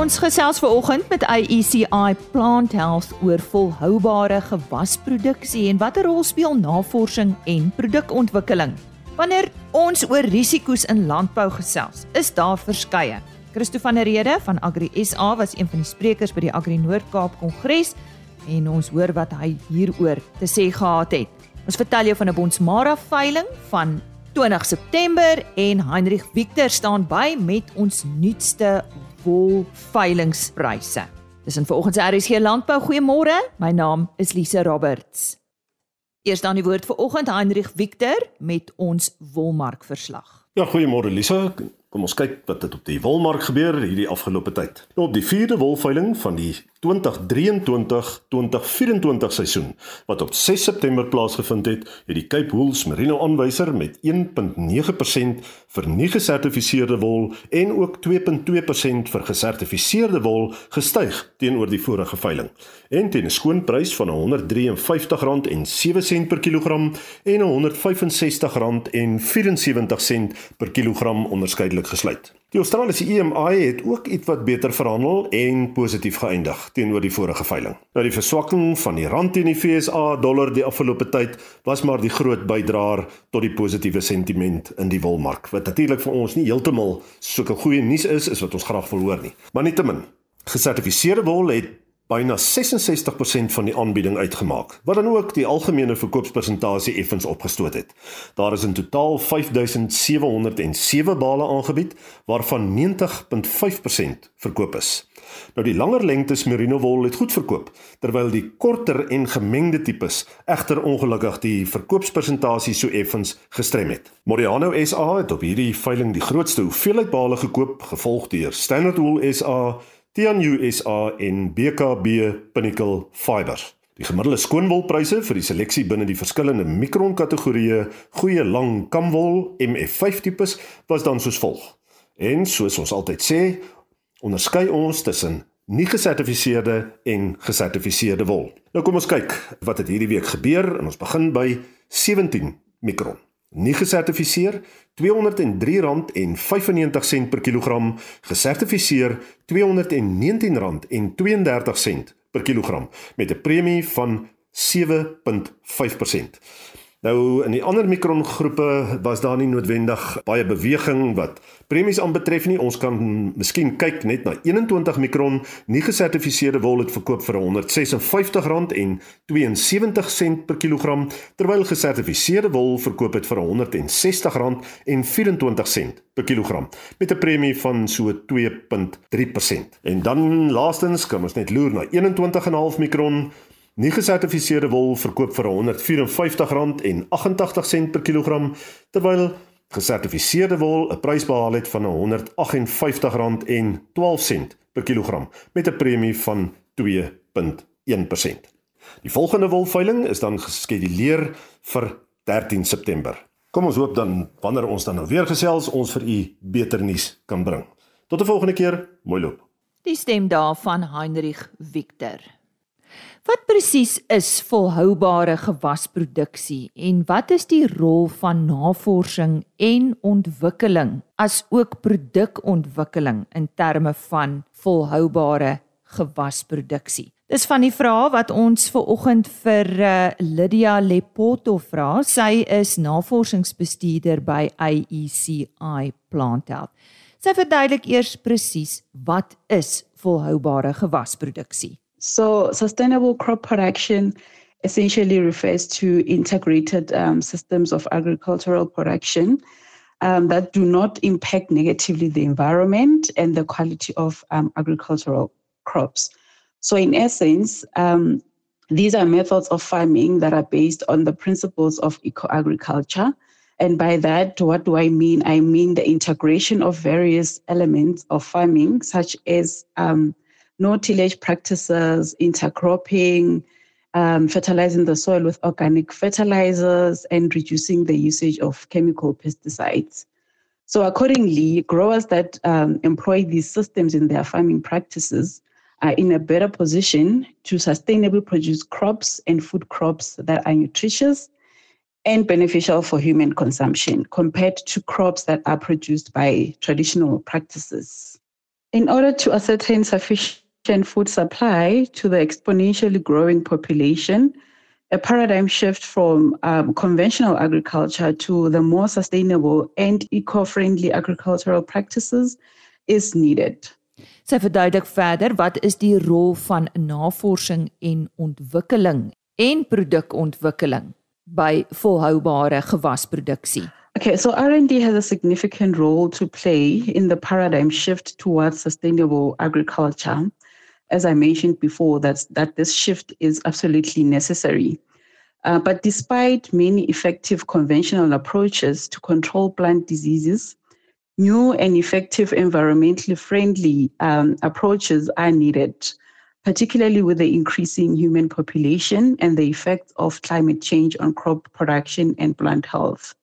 Ons gesels veraloggend met AECI Plant Health oor volhoubare gewasproduksie en watter rol speel navorsing en produkontwikkeling. Wanneer ons oor risiko's in landbou gesels, is daar verskeie. Christo van der Rede van Agri SA was een van die sprekers by die Agri Noord-Kaap Kongres en ons hoor wat hy hieroor te sê gehad het. Ons vertel jou van 'n Bonsmara veiling van 20 September en Heinrich Victor staan by met ons nuutste wol veilingspryse. Dis in vanoggend se RSG Landbou. Goeiemôre. My naam is Lise Roberts. Eers dan die woord vir oggend Heinrich Victor met ons wolmark verslag. Ja, goeiemôre Lise. Kom ons kyk wat het op die wolmark gebeur hierdie afgelope tyd. Nou op die 4de wolveiling van die 2023-2024 seisoen wat op 6 September plaasgevind het, het die Cape Wools Merino aanwyser met 1.9% vir nie gesertifiseerde wol en ook 2.2% vir gesertifiseerde wol gestyg teenoor die vorige veiling. En teen 'n skoonprys van R153.07 per kilogram en R165.74 per kilogram onderskeidelik gesluit. Die Australiese EMI het ook ietwat beter verhandel en positief geëindig teenoor die vorige veiling. Nou die verswakking van die rand teen die FSA dollar die afgelope tyd was maar die groot bydraer tot die positiewe sentiment in die wolmark. Wat natuurlik vir ons nie heeltemal sulke goeie nuus is is wat ons graag wil hoor nie. Maar nietemin, gesertifiseerde wol het byna 66% van die aanbieding uitgemaak, wat dan ook die algemene verkoopspersentasie effens opgestoot het. Daar is in totaal 5707 bale aangebied, waarvan 90.5% verkoop is. Nou die langer lengtes merino wol het goed verkoop, terwyl die korter en gemengde tipes egter ongelukkig die verkoopspersentasie so effens gestrem het. Moriano SA het op hierdie veiling die grootste hoeveelheid bale gekoop, gevolg deur Standard Wool SA Tian USA en BKB Pinnacle Fibers. Die gemiddelde skoonwolpryse vir die seleksie binne die verskillende mikron kategorieë goeie lang kamwol MF5 tipes was dan soos volg. En soos ons altyd sê, onderskei ons tussen nie gesertifiseerde en gesertifiseerde wol. Nou kom ons kyk wat het hierdie week gebeur en ons begin by 17 mikron nie gesertifiseer R203.95 per kilogram gesertifiseer R219.32 per kilogram met 'n premie van 7.5%. Nou in die ander mikrongroepe was daar nie noodwendig baie beweging wat premies aanbetref nie. Ons kan miskien kyk net na 21 mikron nie gesertifiseerde wol het verkoop vir R156.72 per kilogram terwyl gesertifiseerde wol verkoop het vir R160.24 per kilogram met 'n premie van so 2.3%. En dan laastens kan ons net loer na 21,5 mikron Nie gesertifiseerde wol verkoop vir R154.88 per kilogram terwyl gesertifiseerde wol 'n prys behaal het van R158.12 per kilogram met 'n premie van 2.1%. Die volgende wolveiling is dan geskeduleer vir 13 September. Kom ons hoop dan wanneer ons dan nou weer gesels ons vir u beter nuus kan bring. Tot 'n volgende keer, mooi loop. Die stem daarvan Heinrich Victor. Wat presies is volhoubare gewasproduksie en wat is die rol van navorsing en ontwikkeling as ook produkontwikkeling in terme van volhoubare gewasproduksie? Dis van die vrae wat ons ver oggend vir uh, Lydia Lepoto vra. Sy is navorsingsbestuurder by AECI Plant Health. Sy verduidelik eers presies wat is volhoubare gewasproduksie. So, sustainable crop production essentially refers to integrated um, systems of agricultural production um, that do not impact negatively the environment and the quality of um, agricultural crops. So, in essence, um, these are methods of farming that are based on the principles of eco agriculture. And by that, what do I mean? I mean the integration of various elements of farming, such as um, no tillage practices, intercropping, um, fertilizing the soil with organic fertilizers, and reducing the usage of chemical pesticides. So, accordingly, growers that um, employ these systems in their farming practices are in a better position to sustainably produce crops and food crops that are nutritious and beneficial for human consumption compared to crops that are produced by traditional practices. In order to ascertain sufficient food supply to the exponentially growing population, a paradigm shift from um, conventional agriculture to the more sustainable and eco-friendly agricultural practices is needed. Sy verduidelik verder wat is die rol van navorsing en ontwikkeling en produkontwikkeling by volhoubare gewasproduksie. Okay, so R&D has a significant role to play in the paradigm shift towards sustainable agriculture. As I mentioned before, that's, that this shift is absolutely necessary. Uh, but despite many effective conventional approaches to control plant diseases, new and effective environmentally friendly um, approaches are needed, particularly with the increasing human population and the effects of climate change on crop production and plant health.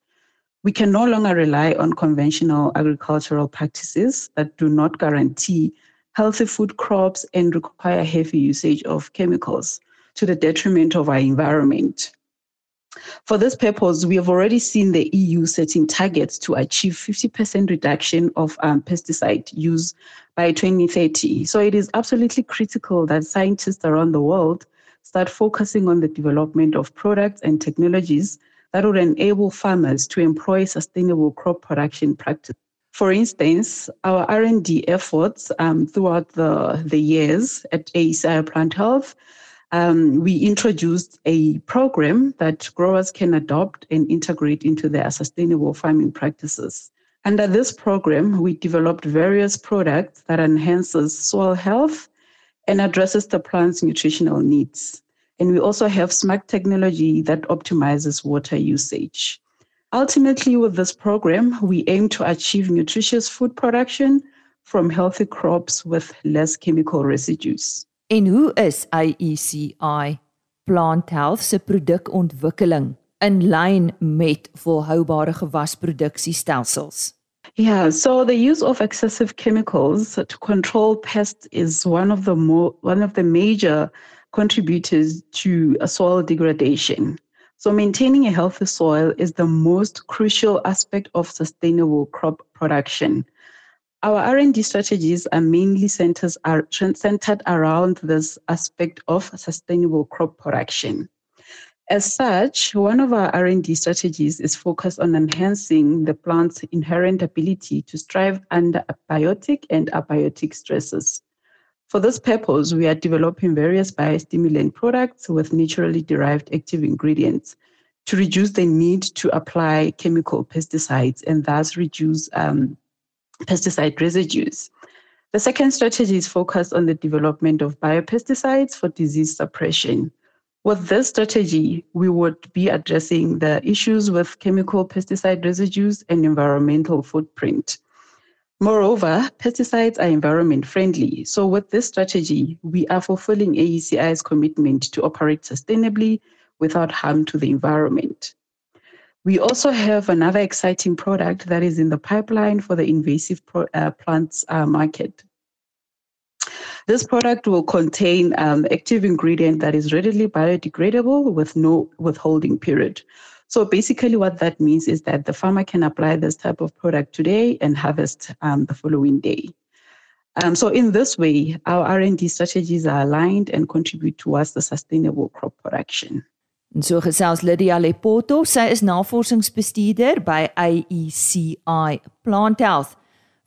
We can no longer rely on conventional agricultural practices that do not guarantee healthy food crops and require heavy usage of chemicals to the detriment of our environment. For this purpose, we have already seen the EU setting targets to achieve 50% reduction of um, pesticide use by 2030. So it is absolutely critical that scientists around the world start focusing on the development of products and technologies that would enable farmers to employ sustainable crop production practices. For instance, our R&D efforts um, throughout the, the years at ACI Plant Health um, we introduced a program that growers can adopt and integrate into their sustainable farming practices. Under this program, we developed various products that enhances soil health and addresses the plant's nutritional needs. And we also have smart technology that optimizes water usage. Ultimately, with this program, we aim to achieve nutritious food production from healthy crops with less chemical residues. En hoe is IECI Plant Health se produkontwikkeling in lyn met volhoubare gewasproduksiestelsels? Yeah, so the use of excessive chemicals to control pests is one of the more one of the major contributors to soil degradation. So maintaining a healthy soil is the most crucial aspect of sustainable crop production. Our R&D strategies are mainly centers are centered around this aspect of sustainable crop production. As such, one of our R&D strategies is focused on enhancing the plant's inherent ability to strive under abiotic and abiotic stresses. For this purpose, we are developing various biostimulant products with naturally derived active ingredients to reduce the need to apply chemical pesticides and thus reduce um, pesticide residues. The second strategy is focused on the development of biopesticides for disease suppression. With this strategy, we would be addressing the issues with chemical pesticide residues and environmental footprint. Moreover, pesticides are environment friendly. So, with this strategy, we are fulfilling AECI's commitment to operate sustainably without harm to the environment. We also have another exciting product that is in the pipeline for the invasive pro- uh, plants uh, market. This product will contain um, active ingredient that is readily biodegradable with no withholding period. So basically, what that means is that the farmer can apply this type of product today and harvest um, the following day. Um, so in this way, our R&D strategies are aligned and contribute towards the sustainable crop production. En so gesels Lydia Lepoto, sy is navorsingsbestuurder by AECI Plant Health.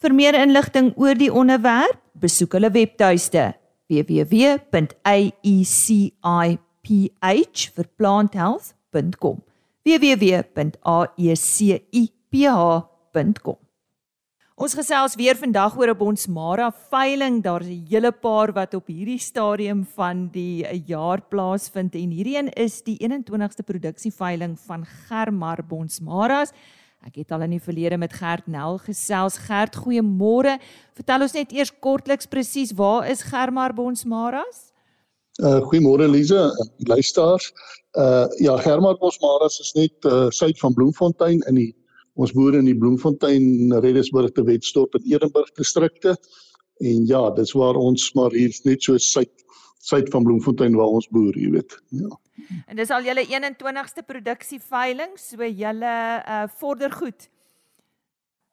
Vir meer inligting oor die onderwerp, besoek hulle webtuiste www.aeciph.com www.aeciph.com Ons gesels weer vandag oor 'n Bonsmara veiling. Daar's 'n hele paar wat op hierdie stadium van die jaar plaasvind en hierdie een is die 21ste produksieveiling van Germar Bonsmaras. Ek het al in die verlede met Gert Nel gesels. Gert, goeiemôre. Vertel ons net eers kortliks presies waar is Germar Bonsmaras? Uh goeiemôre Lize, luisteraars. Uh ja, Germar Bonsmaras is net uh suid van Bloemfontein in die ons boere in die Bloemfontein, Redesburg te Wetstop en Edenburg distrikte. En ja, dis waar ons maar hier net so suid suid van Bloemfontein waar ons boer, jy weet. Ja. En dis al julle 21ste produksieveiling, so julle uh vorder goed.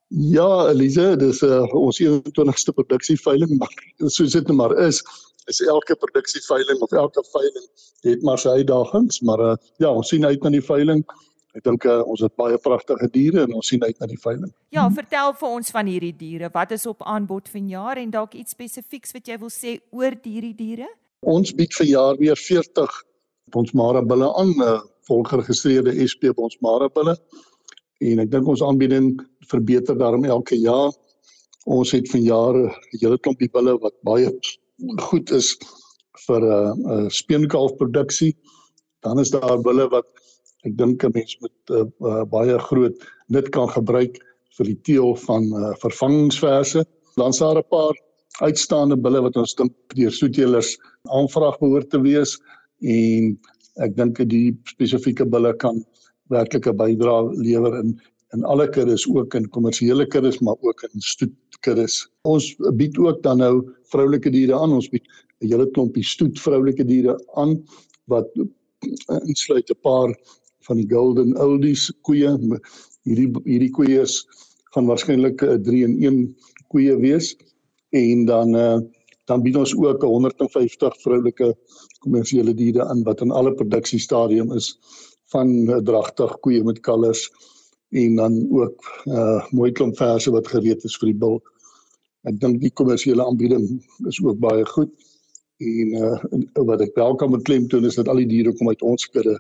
Ja, Elise, dis uh, ons 21ste produksieveiling, maar soos dit nou maar is, is elke produksieveiling of elke veiling het maar sy uitdagings, maar uh, ja, ons sien uit na die veiling. Ek dink uh, ons het baie pragtige diere en ons sien uit na die veiling. Ja, vertel vir ons van hierdie diere. Wat is op aanbod vanjaar en dalk iets spesifieks wat jy wil sê oor hierdie diere? Ons bied vir jaar weer 40 Bonsmara bulle aan, uh, volgeregistreerde SP Bonsmara bulle. En ek dink ons aanbieding verbeter daarom elke jaar. Ons het vanjaar 'n hele klompie bulle wat baie goed is vir 'n uh, uh, speenkalfproduksie. Dan is daar bulle wat ek dink 'n mens met uh, uh, baie groot nut kan gebruik vir die teel van uh, vervangingsverse. Dan is daar 'n paar uitstaande bulle wat ons dink deur soetelers aanvraag behoort te wees en ek dink dat die spesifieke bulle kan werklike bydrae lewer in in alle kuddes ook in kommersiële kuddes maar ook in stoetkuddes. Ons bied ook dan nou vroulike diere aan. Ons bied 'n hele klompie stoet vroulike diere aan wat insluit 'n paar van die golden oldies koeie. Hierdie hierdie koeie is gaan waarskynlik 'n 3 in 1 koeie wees en dan uh, dan bied ons ook 150 vroulike kommersiële diere aan wat in alle produksiestadium is van dragtig koeie met kalvers en dan ook uh mooi klomp verse wat gereed is vir die bil. Ek dink die kommersiële aanbieding is ook baie goed. En uh wat ek wel kan beklemtoon is dat al die diere kom uit ons kudde.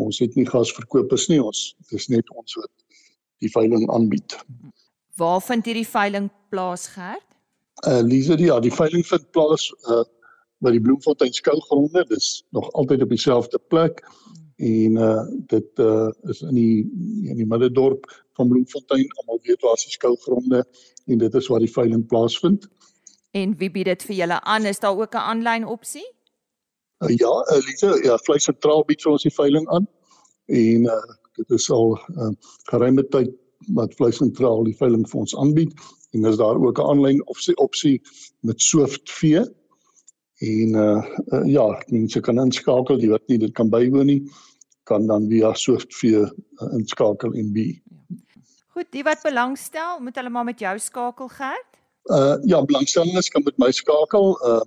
Ons het nie gasverkopers nie, ons dis net ons wat die veiling aanbied. Waar vind hierdie veiling plaas, Gert? Uh Lise, ja, die veiling vind plaas uh by die Bloemfontein skougronde. Dis nog altyd op dieselfde plek. En uh dit uh is in die in die middedorp van Bloemfontein. Almal weet waar die skougronde en dit is waar die veiling plaasvind. En wie bied dit vir julle aan? Is daar ook 'n aanlyn opsie? Uh, ja, uh, Lise, ja, Vleis Sentraal bied vir ons die veiling aan. En uh dit is al uh geruime tyd wat Vleis Sentraal die veiling vir ons aanbied en is daar ook 'n aanlyn opsie opsie met Swift V. En uh, uh ja, mense kan inskakel, jy wat nie dit kan bywoon nie, kan dan via Swift V uh, inskakel en be. Goed, die wat belangstel, moet hulle maar met jou skakel gerd? Uh ja, belangstellendes kan met my skakel. Uh,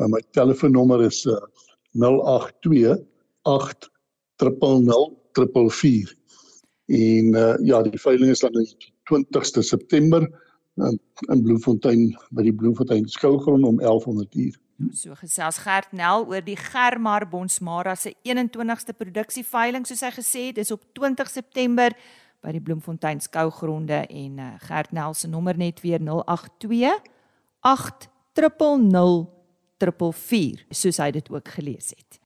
uh my telefoonnommer is uh 082 800 444. En uh ja, die veiling is dan die 20ste September in, in Bloemfontein by die Bloemfontein skougrond om 1100 uur. So gesels Gert Nel oor die Germar Bonsmara se 21ste produksieveiling soos hy gesê het, dis op 20 September by die Bloemfontein skougronde en uh, Gert Nel se nommer net weer 082 800 444 soos hy dit ook gelees het.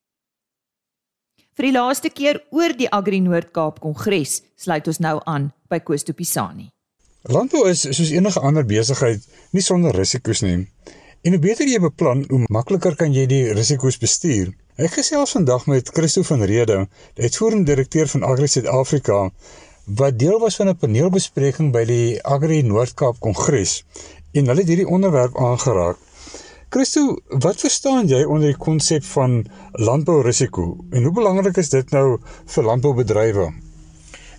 Vir die laaste keer oor die Agri Noord-Kaap Kongres sluit ons nou aan by Koos de Pisani. Landbou is soos enige ander besigheid nie sonder risiko's nie. En hoe beter jy beplan, hoe makliker kan jy die risiko's bestuur. Ek gesels vandag met Christo van Rede, die uitvoerende direkteur van Agri Suid-Afrika, wat deel was van 'n paneelbespreking by die Agri Noord-Kaap Kongres en hulle het hierdie onderwerp aangeraak. Christo, wat verstaan jy onder die konsep van landbourisiko en hoe belangrik is dit nou vir landboubedrywe?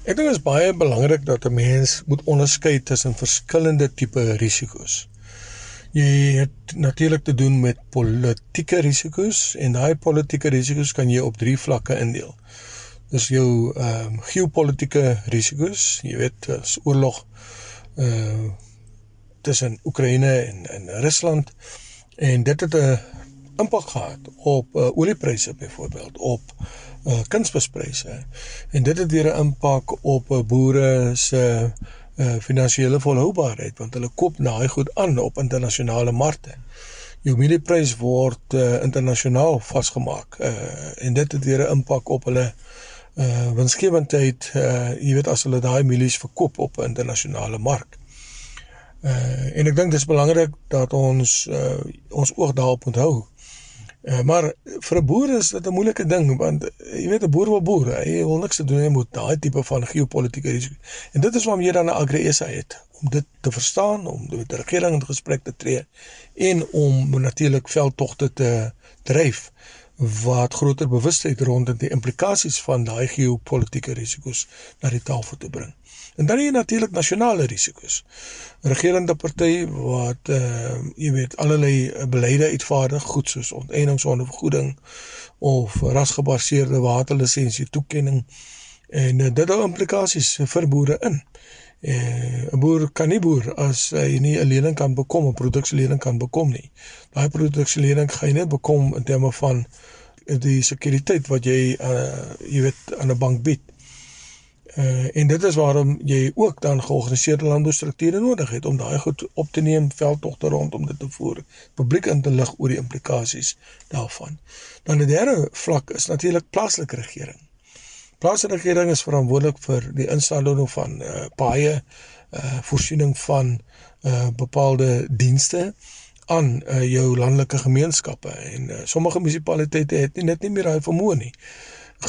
Ek dink dit is baie belangrik dat 'n mens moet onderskei tussen verskillende tipe risiko's. Jy het natuurlik te doen met politieke risiko's en daai politieke risiko's kan jy op drie vlakke indeel. Dis jou ehm um, geopolitiese risiko's, jy weet, as oorlog uh tussen Oekraïne en en Rusland en dit het 'n impak gehad op uh, oliepryse byvoorbeeld, op uh, kunsmispryse. En dit het weer 'n impak op uh, boere se uh, finansiële volhoubaarheid want hulle koop daai goed aan op internasionale markte. Jou mielieprys word uh, internasionaal vasgemaak uh, en dit het weer 'n impak op hulle uh winsgewendheid uh jy weet as hulle daai mielies verkoop op 'n internasionale mark. Uh en ek dink dit is belangrik dat ons uh ons oog daarop onthou. Uh, maar vir 'n boer is dit 'n moeilike ding want uh, jy weet 'n boer wil boer. Hy wil niks te doen hê met daai tipe van geopolitiese risiko. En dit is waarom jy dan 'n agri-SA het om dit te verstaan, om met die regering in gesprek te tree en om natuurlik veldtogte te dryf wat groter bewustheid rondom die implikasies van daai geopolitiese risiko's na die tafel te bring. En dan jy natuurlik nasionale risiko's. Regerende party wat uh jy weet allerlei beleide uitvaardig, goed soos onteiening sonder vergoeding of rasgebaseerde waterlisensie toekenning en uh, dit het implikasies vir boere in. Uh, 'n boer kan nie boer as hy nie 'n lening kan bekom, 'n produksielening kan bekom nie. Daai produksielening gaan jy net bekom in terme van die sekuriteit wat jy uh jy weet aan 'n bank bied. Uh, en dit is waarom jy ook dan georganiseerde landboustrukture nodig het om daai goed op te neem, veldtogte rondom dit te voer, publiek in te lig oor die implikasies daarvan. Dan 'n derde vlak is natuurlik plaaslike regering. Plaaslike regering is verantwoordelik vir die installing van uh, paaie, uh, voorsiening van uh, bepaalde dienste aan uh, jou landelike gemeenskappe en uh, sommige munisipaliteite het nie net nie meer daai vermoë nie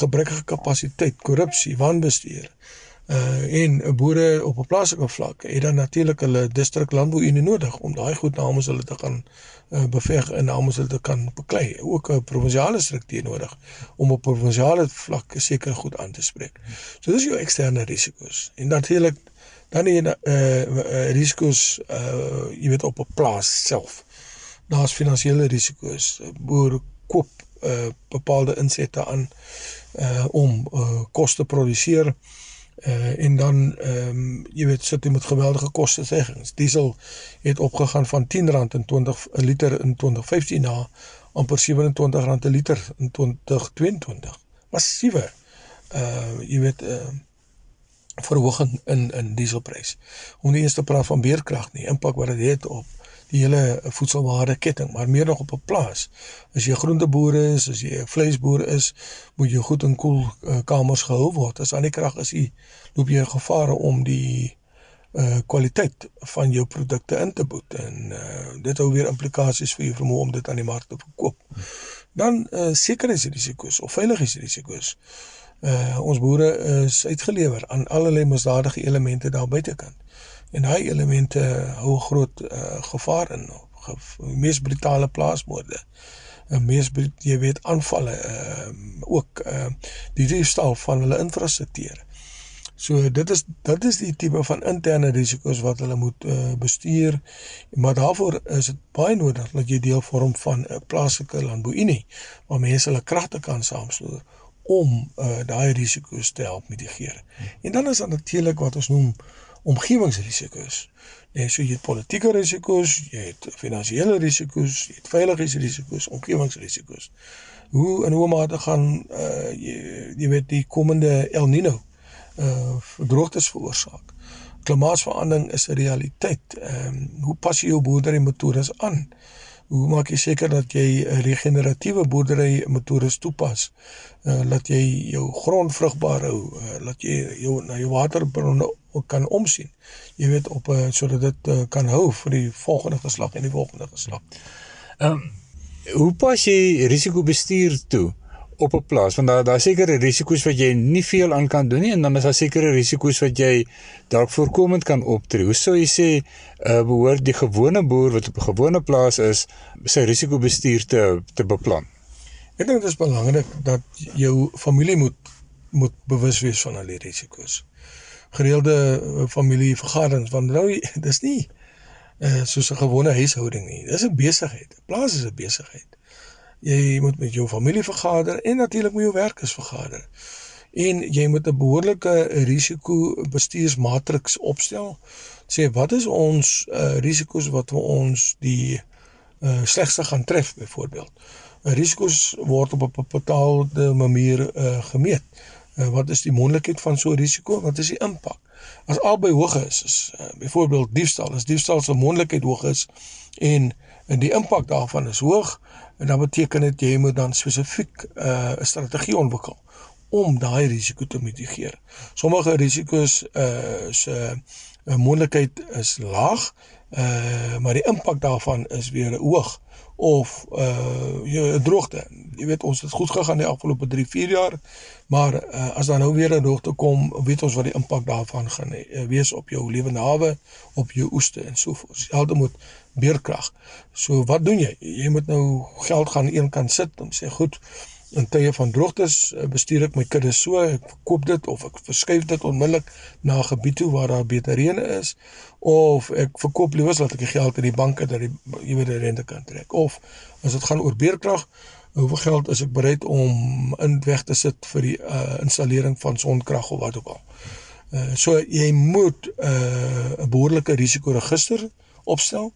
gebrekkige kapasiteit, korrupsie, wanbestuur. Uh en boere op 'n plaaslike vlak het dan natuurlik hulle distrik landbouunie nodig om daai goed namens hulle te gaan uh, beveg en namens hulle te kan beklei. Ook 'n provinsiale struktuur nodig om op provinsiale vlak seker goed aan te spreek. So dis jou eksterne risiko's. En natuurlik dan die uh, uh risiko's uh jy weet op 'n plaas self. Daar's finansiële risiko's. Boere koop uh bepaalde insette aan uh om uh kos te produseer. Uh en dan ehm um, jy weet sit jy met geweldige koste seggings. Diesel het opgegaan van R10 in 20 'n liter in 2015 na amper R27 'n liter in 2022. Massiewe uh jy weet uh verhoging in in dieselprys. Om nie eens te praat van beerkrag nie, impak wat dit het op die hele voedselwaardeketting, maar meer nog op 'n plaas. As jy 'n groenteboer is, as jy 'n vleisboer is, moet jy goed in koel uh, kamers gehou word. As aan die krag is, jy loop jy gevaar om die uh kwaliteit van jou produkte in te boet en uh dit hou weer implikasies vir jou vermoë om dit aan die mark te verkoop. Dan uh sekuriteitsrisiko's of veiligheidsrisiko's. Uh ons boere is uitgelewer aan allerlei misdadige elemente daar buitekant en daai elemente hou groot uh, gevaar in ge, mees brutale plaasmoorde en mees jy weet aanvalle uh, ook uh, die diefstal van hulle infrastruktuur so dit is dit is die tipe van interne risiko's wat hulle moet uh, bestuur maar daarvoor is dit baie nodig dat jy deel vorm van 'n plaaslike landbouunie waar mense hulle kragte kan saamsloer om uh, daai risiko's te help mitigeer. En dan is daar natuurlik wat ons noem omgewingsrisiko's. Nee, so jy het politieke risiko's, jy het finansiële risiko's, jy het veiligheidsrisiko's, omgewingsrisiko's. Hoe en hoe mate gaan uh jy, jy weet die komende El Nino uh droogtes veroorsaak. Klimaatsverandering is 'n realiteit. Ehm um, hoe pas jy jou boerdery metodes aan? Hoe maak jy seker dat jy 'n regeneratiewe boerdery metodes toepas? Uh dat jy jou grond vrugbaar hou, uh, dat jy jou na jou waterbronne kan omsien. Jy weet op 'n uh, sodat dit uh, kan hou vir die volgende geslag en die volgende geslag. Ehm um, hoe pas jy risikobestuur toe op 'n plaas want daar daar sekere risiko's wat jy nie veel aan kan doen nie en dan is daar sekere risiko's wat jy dalk voorkomend kan optree. Hoe sou jy sê uh, behoort die gewone boer wat op 'n gewone plaas is sy risikobestuur te te beplan? Ek dink dit is belangrik dat jou familie moet moet bewus wees van al die risiko's gereelde eh, familievergaderings want nou dis nie uh, soos 'n gewone huishouding nie. Dis 'n besigheid. Plaas is 'n besigheid. Jy moet met jou familie vergader en natuurlik met jou werkers vergader. En jy moet 'n behoorlike risiko bestuursmatriks opstel. Sê wat is ons uh, risiko's wat vir ons die uh, slegste gaan tref byvoorbeeld. Risiko's word op 'n bepaalde manier uh, gemeet. Uh, wat is die moontlikheid van so 'n risiko? Wat is die impak? As albei hoog is, is uh, byvoorbeeld diefstal, as diefstal se moontlikheid hoog is en en die impak daarvan is hoog, en dan beteken dit jy moet dan spesifiek uh, 'n uh, strategie ontwikkel om daai risiko te mitigeer. Sommige risiko's uh, se uh, moontlikheid is laag Uh maar die impak daarvan is weer hoog of uh droogte. Jy weet ons het goed gegaan die afgelope 3, 4 jaar, maar uh, as daar nou weer 'n droogte kom, weet ons wat die impak daarvan gaan uh, wees op jou lewende hawe, op jou oeste en so voort. Elde moet beerkrag. So wat doen jy? Jy moet nou geld gaan een kant sit om sê goed, in tye van droogtes eh, bestuur ek my kudde so, ek koop dit of ek verskuif dit onmiddellik na 'n gebied toe waar daar beter reën is of ek verkoop liewers laat ek die geld in die banke dat die jy weet die rente kan trek of as dit gaan oor beerkrag hoeveel geld is ek bereid om in weg te sit vir die uh, installering van sonkrag of wat ook al. Uh, so jy moet 'n uh, behoorlike risikoregister opstel.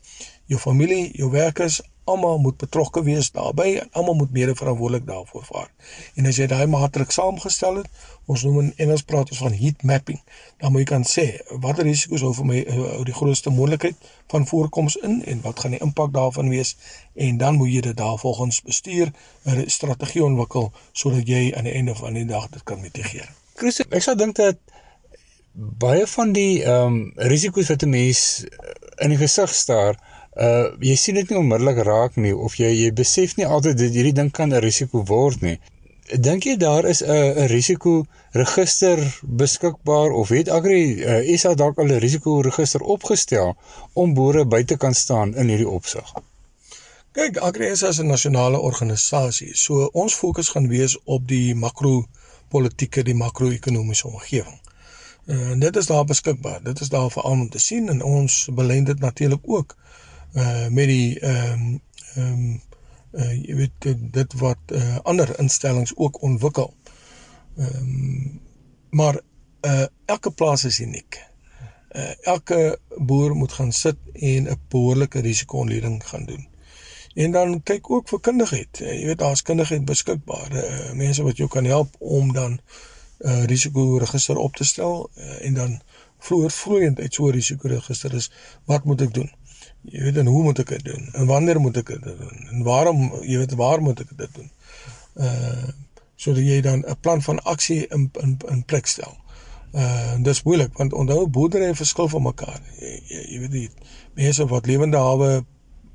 Jou familie, jou werkers, almal moet betrokke wees daarbey en almal moet mede verantwoordelik daarvoor vaar. En as jy daai matriks saamgestel het, ons noem in Engels praat ons van heat mapping, dan moet jy kan sê watter risiko's hou vir my hou eh, die grootste moontlikheid van voorkoms in en wat gaan die impak daarvan wees en dan moet jy dit daarvolgens bestuur, 'n strategie ontwikkel sodat jy aan die einde van die dag dit kan mitigeer. Chris, ek sou dink dat baie van die ehm um, risiko's wat 'n mens in die gesig staar uh jy sien dit nie onmiddellik raak nie of jy jy besef nie altyd dat hierdie ding kan 'n risiko word nie. Dink jy daar is 'n 'n risiko register beskikbaar of het Agri uh, SA dalk al 'n risiko register opgestel om boere by te kan staan in hierdie opsig? Kyk, Agri SA is 'n nasionale organisasie. So ons fokus gaan wees op die makro politieke, die makro-ekonomiese omgewing. Uh, en dit is daar beskikbaar. Dit is daar vir almal om te sien en ons belê dit natuurlik ook uh met die ehm um, ehm um, uh jy weet dit wat uh ander instellings ook ontwikkel. Ehm um, maar uh elke plaas is uniek. Uh elke boer moet gaan sit en 'n behoorlike risiko-ontleding gaan doen. En dan kyk ook vir kundigheid. Uh, jy weet daar's kundigheid beskikbaar. Uh, mense wat jou kan help om dan 'n uh, risiko-register op te stel uh, en dan vroeër vloeiend uit so 'n risiko-register is wat moet ek doen? Jy weet en hoe moet ek dit doen? En wanneer moet ek dit doen? En waarom jy weet waar moet ek dit doen? Uh sodat jy dan 'n plan van aksie in in in plek stel. Uh dis moeilik want onthou boerdery verskil van mekaar. Jy, jy, jy weet die mense wat lewende hawe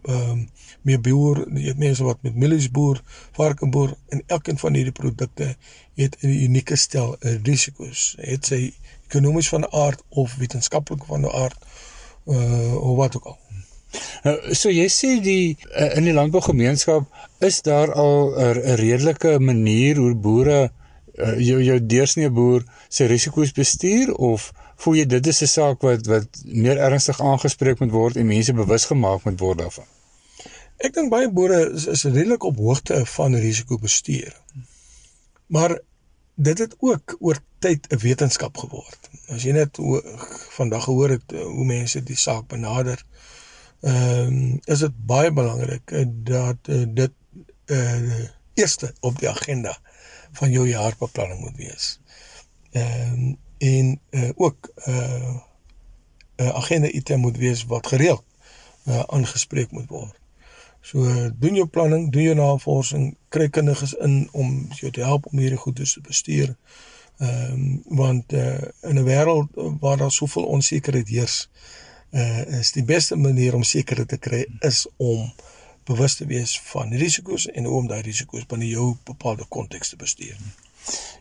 ehm um, meer boer, jy weet mense wat met mielies boer, varkenboer en elkeen van hierdie produkte het 'n unieke stel risiko's. Het sy ekonomies van aard of wetenskaplik van aard uh of wat ook al. Nou, so jy sê die uh, in die landbougemeenskap is daar al 'n redelike manier hoe boere uh, jou jou deursnee boer se risiko's bestuur of voel jy dit is 'n saak wat wat meer ernstig aangespreek moet word en mense bewus gemaak moet word daarvan? Ek dink baie boere is, is redelik op hoogte van risikobestuur. Maar dit het ook oor tyd 'n wetenskap geword. As jy net vandag gehoor het hoe mense die saak benader, ehm um, is dit baie belangrik uh, dat uh, dit uh eerste op die agenda van jou jaarbeplanning moet wees. Ehm um, en uh ook uh 'n agenda item moet wees wat gereeld uh aangespreek moet word. So uh, doen jou planning, doen jou navorsing, kry kundiges in om jou te help om hierdie goed te bestuur. Ehm um, want uh in 'n wêreld waar daar soveel onsekerheid heers, uh, is die beste manier om sekerheid te kry is om bewus te wees van risiko's en hoe om daai risiko's binne jou bepaalde konteks te bestuur.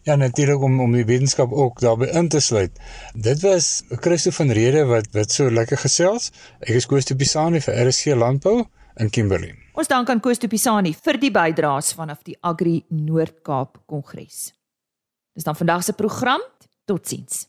Ja, natuurlik om om die wetenskap ook daarbey in te sluit. Dit was Christo van Rede wat wat so lekker gesels. Ek is Koos de Pisani vir RSG Landbou in Kimberley. Ons dank aan Koos de Pisani vir die bydraes vanaf die Agri Noord-Kaap Kongres. Dis dan vandag se program. Totsiens.